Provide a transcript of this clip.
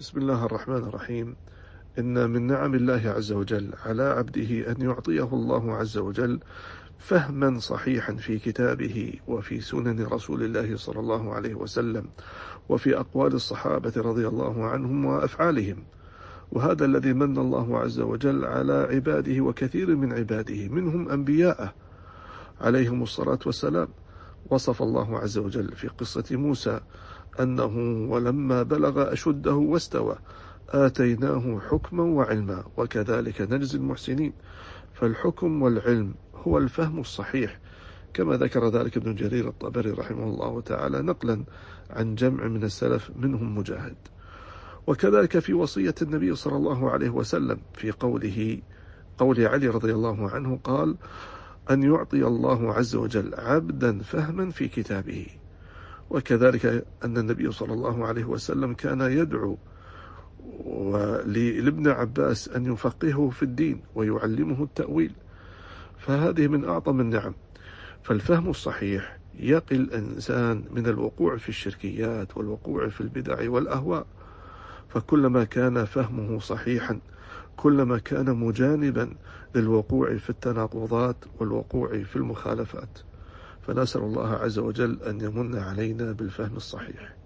بسم الله الرحمن الرحيم إن من نعم الله عز وجل على عبده أن يعطيه الله عز وجل فهما صحيحا في كتابه وفي سنن رسول الله صلى الله عليه وسلم وفي أقوال الصحابة رضي الله عنهم وأفعالهم وهذا الذي من الله عز وجل على عباده وكثير من عباده منهم أنبياءه عليهم الصلاة والسلام وصف الله عز وجل في قصة موسى أنه ولما بلغ أشده واستوى آتيناه حكما وعلما وكذلك نجزي المحسنين. فالحكم والعلم هو الفهم الصحيح. كما ذكر ذلك ابن جرير الطبري رحمه الله تعالى نقلا عن جمع من السلف منهم مجاهد. وكذلك في وصية النبي صلى الله عليه وسلم في قوله قول علي رضي الله عنه قال أن يعطي الله عز وجل عبدا فهما في كتابه. وكذلك أن النبي صلى الله عليه وسلم كان يدعو لابن عباس أن يفقهه في الدين ويعلمه التأويل. فهذه من أعظم النعم. فالفهم الصحيح يقي الإنسان من الوقوع في الشركيات والوقوع في البدع والأهواء. فكلما كان فهمه صحيحا كلما كان مجانبا للوقوع في التناقضات والوقوع في المخالفات. فنسأل الله عز وجل أن يمن علينا بالفهم الصحيح.